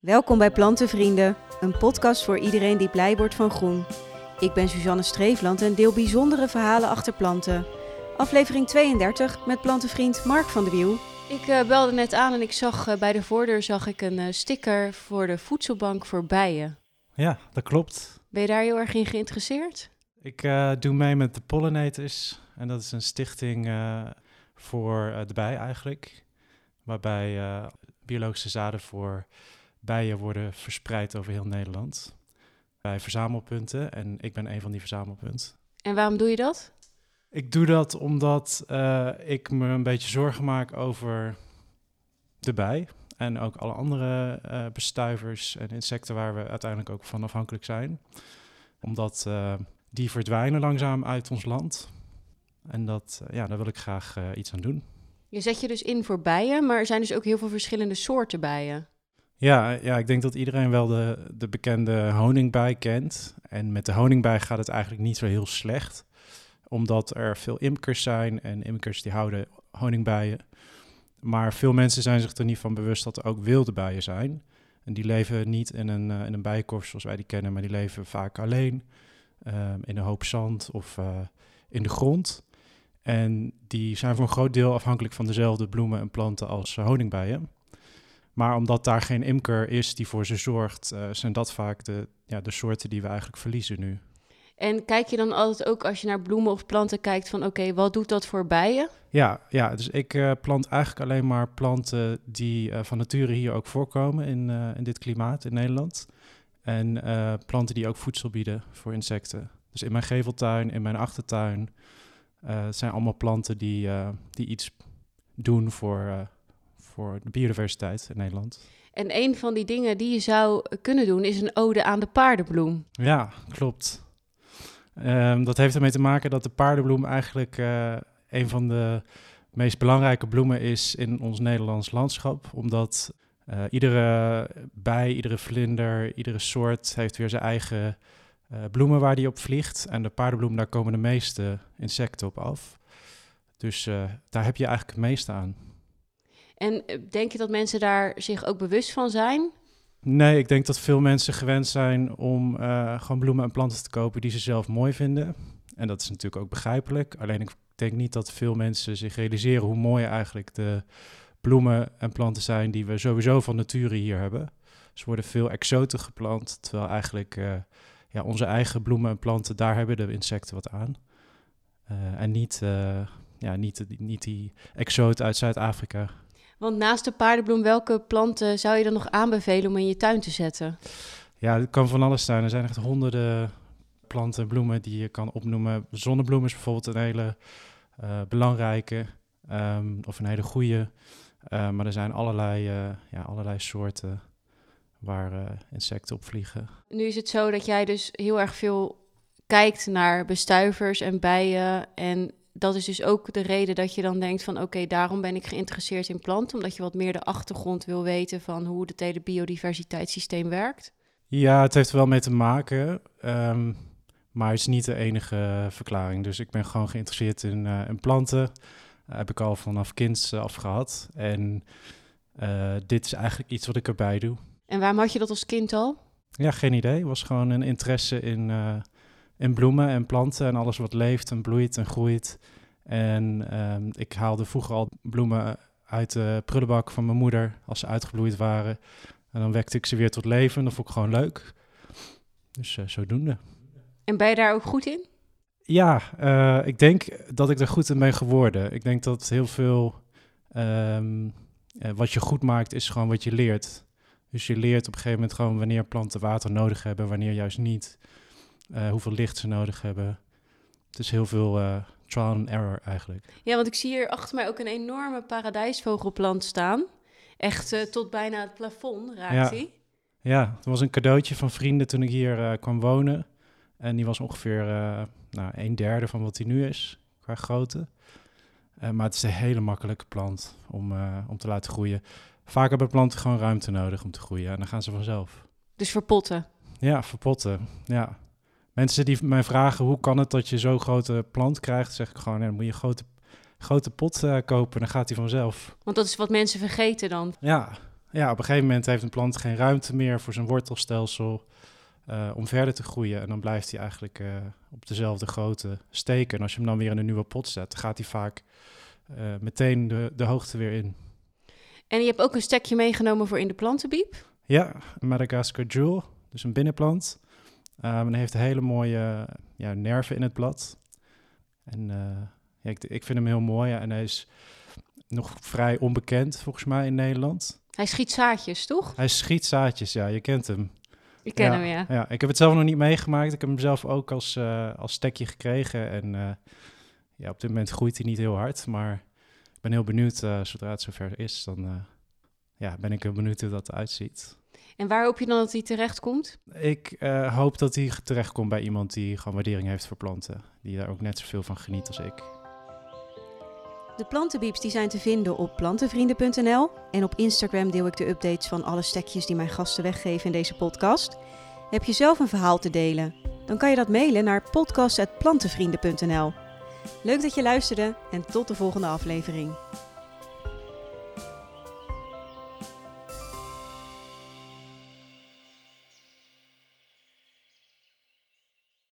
Welkom bij Plantenvrienden, een podcast voor iedereen die blij wordt van groen. Ik ben Suzanne Streefland en deel bijzondere verhalen achter planten. Aflevering 32 met plantenvriend Mark van de Wiel. Ik eh, belde net aan en ik zag eh, bij de voordeur zag ik een eh, sticker voor de voedselbank voor bijen. Ja, dat klopt. Ben je daar heel erg in geïnteresseerd? Ik eh, doe mee met de Pollinators. En dat is een stichting eh, voor eh, de bij eigenlijk. Waarbij eh, biologische zaden voor bijen worden verspreid over heel Nederland. Bij verzamelpunten. En ik ben een van die verzamelpunten. En waarom doe je dat? Ik doe dat omdat eh, ik me een beetje zorgen maak over de bij. En ook alle andere eh, bestuivers en insecten waar we uiteindelijk ook van afhankelijk zijn. Omdat eh, die verdwijnen langzaam uit ons land. En dat, ja, daar wil ik graag iets aan doen. Je zet je dus in voor bijen, maar er zijn dus ook heel veel verschillende soorten bijen. Ja, ja, ik denk dat iedereen wel de, de bekende honingbij kent. En met de honingbij gaat het eigenlijk niet zo heel slecht. Omdat er veel imkers zijn en imkers die houden honingbijen. Maar veel mensen zijn zich er niet van bewust dat er ook wilde bijen zijn. En die leven niet in een, eh, in een bijenkorf zoals wij die kennen, maar die leven vaak alleen. ehm, in een hoop zand of eh, in de grond. En die zijn voor een groot deel afhankelijk van dezelfde bloemen en planten als honingbijen. Maar omdat daar geen imker is die voor ze zorgt, eh, zijn dat vaak de, ja, de soorten die we eigenlijk verliezen nu. En kijk je dan altijd ook als je naar bloemen of planten kijkt van oké, wat doet dat voor bijen? Ja, ja dus ik eh, plant eigenlijk alleen maar planten die eh, van nature hier ook voorkomen in, in dit klimaat in Nederland. En planten die ook voedsel bieden voor insecten. Dus in mijn geveltuin, in mijn achtertuin, het zijn allemaal planten die, die iets doen voor, voor de biodiversiteit in Nederland. En een van die dingen die je zou kunnen doen is een ode aan de paardenbloem. Ja, klopt. Ehm, dat heeft ermee te maken dat de paardenbloem eigenlijk eh, een van de meest belangrijke bloemen is in ons Nederlands landschap. Omdat eh, iedere bij, iedere vlinder, iedere soort heeft weer zijn eigen eh, bloemen waar die op vliegt. En de paardenbloem, daar komen de meeste insecten op af. Dus daar heb je eigenlijk het meeste aan. En eh, denk je dat mensen daar zich ook bewust van zijn? Nee, ik denk dat veel mensen gewend zijn om eh, gewoon bloemen en planten te kopen die ze zelf mooi vinden. En dat is natuurlijk ook begrijpelijk. Alleen ik denk niet dat veel mensen zich realiseren hoe mooi eigenlijk de bloemen en planten zijn die we sowieso van nature hier hebben. Ze worden veel exoten geplant, terwijl eigenlijk eh, ja, onze eigen bloemen en planten, daar hebben de insecten wat aan. En niet, ja, niet, niet die exoten uit Zuid-Afrika. Want naast de paardenbloem, welke planten zou je dan nog aanbevelen om in je tuin te zetten? Ja, het kan van alles zijn. Er zijn echt honderden planten en bloemen die je kan opnoemen. Zonnebloem is bijvoorbeeld een hele eh, belangrijke ehm, of een hele goede. Eh, maar er zijn allerlei, eh, ja, allerlei soorten waar insecten op vliegen. Nu is het zo dat jij dus heel erg veel kijkt naar bestuivers en bijen. En dat is dus ook de reden dat je dan denkt van oké, daarom ben ik geïnteresseerd in planten. Omdat je wat meer de achtergrond wil weten van hoe het hele biodiversiteitssysteem werkt. Ja, het heeft er wel mee te maken. ehm, maar het is niet de enige verklaring. Dus ik ben gewoon geïnteresseerd in, eh, in planten. Heb ik al vanaf kinds af gehad. En eh, dit is eigenlijk iets wat ik erbij doe. En waarom had je dat als kind al? Ja, geen idee. Het was gewoon een interesse in, eh, in bloemen en planten en alles wat leeft en bloeit en groeit. En ehm, ik haalde vroeger al bloemen uit de prullenbak van mijn moeder als ze uitgebloeid waren. En dan wekte ik ze weer tot leven. Dat vond ik gewoon leuk. Dus eh, zodoende. En ben je daar ook goed in? Ja, eh, ik denk dat ik er goed in ben geworden. Ik denk dat heel veel ehm, eh, wat je goed maakt, is gewoon wat je leert. Dus je leert op een gegeven moment gewoon wanneer planten water nodig hebben, wanneer juist niet. Eh, hoeveel licht ze nodig hebben. Het is heel veel eh, trial and error eigenlijk. Ja, want ik zie hier achter mij ook een enorme paradijsvogelplant staan. Echt eh, tot bijna het plafond raakt Ja. die. Ja, het was een cadeautje van vrienden toen ik hier kwam wonen. En die was ongeveer nou, een derde van wat hij nu is, qua grootte. Maar het is een hele makkelijke plant om, om te laten groeien. Vaak hebben planten gewoon ruimte nodig om te groeien en dan gaan ze vanzelf. Dus verpotten. Ja, verpotten, ja. Mensen die mij vragen hoe kan het dat je zo'n grote plant krijgt, zeg ik gewoon, dan moet je een grote, grote pot eh, kopen, dan gaat hij vanzelf. Want dat is wat mensen vergeten dan. Ja, ja, op een gegeven moment heeft een plant geen ruimte meer voor zijn wortelstelsel uh, om verder te groeien. En dan blijft hij eigenlijk uh, op dezelfde grootte steken. En als je hem dan weer in een nieuwe pot zet, gaat hij vaak uh, meteen de, de hoogte weer in. En je hebt ook een stekje meegenomen voor in de plantenbiep? Ja, Madagascar Jewel, dus een binnenplant. Um, en hij heeft hele mooie ja, nerven in het blad. En ja, ik, ik, vind hem heel mooi en hij is nog vrij onbekend volgens mij in Nederland. Hij schiet zaadjes, toch? Hij schiet zaadjes, ja, je kent hem. Ik ken hem, ja. ja. Ik heb het zelf nog niet meegemaakt. Ik heb hem zelf ook als, uh, als stekje gekregen. En uh, ja, op dit moment groeit hij niet heel hard. Maar ik ben heel benieuwd, uh, zodra het zover is, dan ja, ben ik heel benieuwd hoe dat eruit ziet. En waar hoop je dan dat hij terechtkomt? Ik hoop dat hij terechtkomt bij iemand die gewoon waardering heeft voor planten. Die daar ook net zoveel van geniet als ik. De plantenbieps die zijn te vinden op plantenvrienden.nl en op Instagram deel ik de updates van alle stekjes die mijn gasten weggeven in deze podcast. Heb je zelf een verhaal te delen? Dan kan je dat mailen naar podcast.plantenvrienden.nl. Leuk dat je luisterde en tot de volgende aflevering.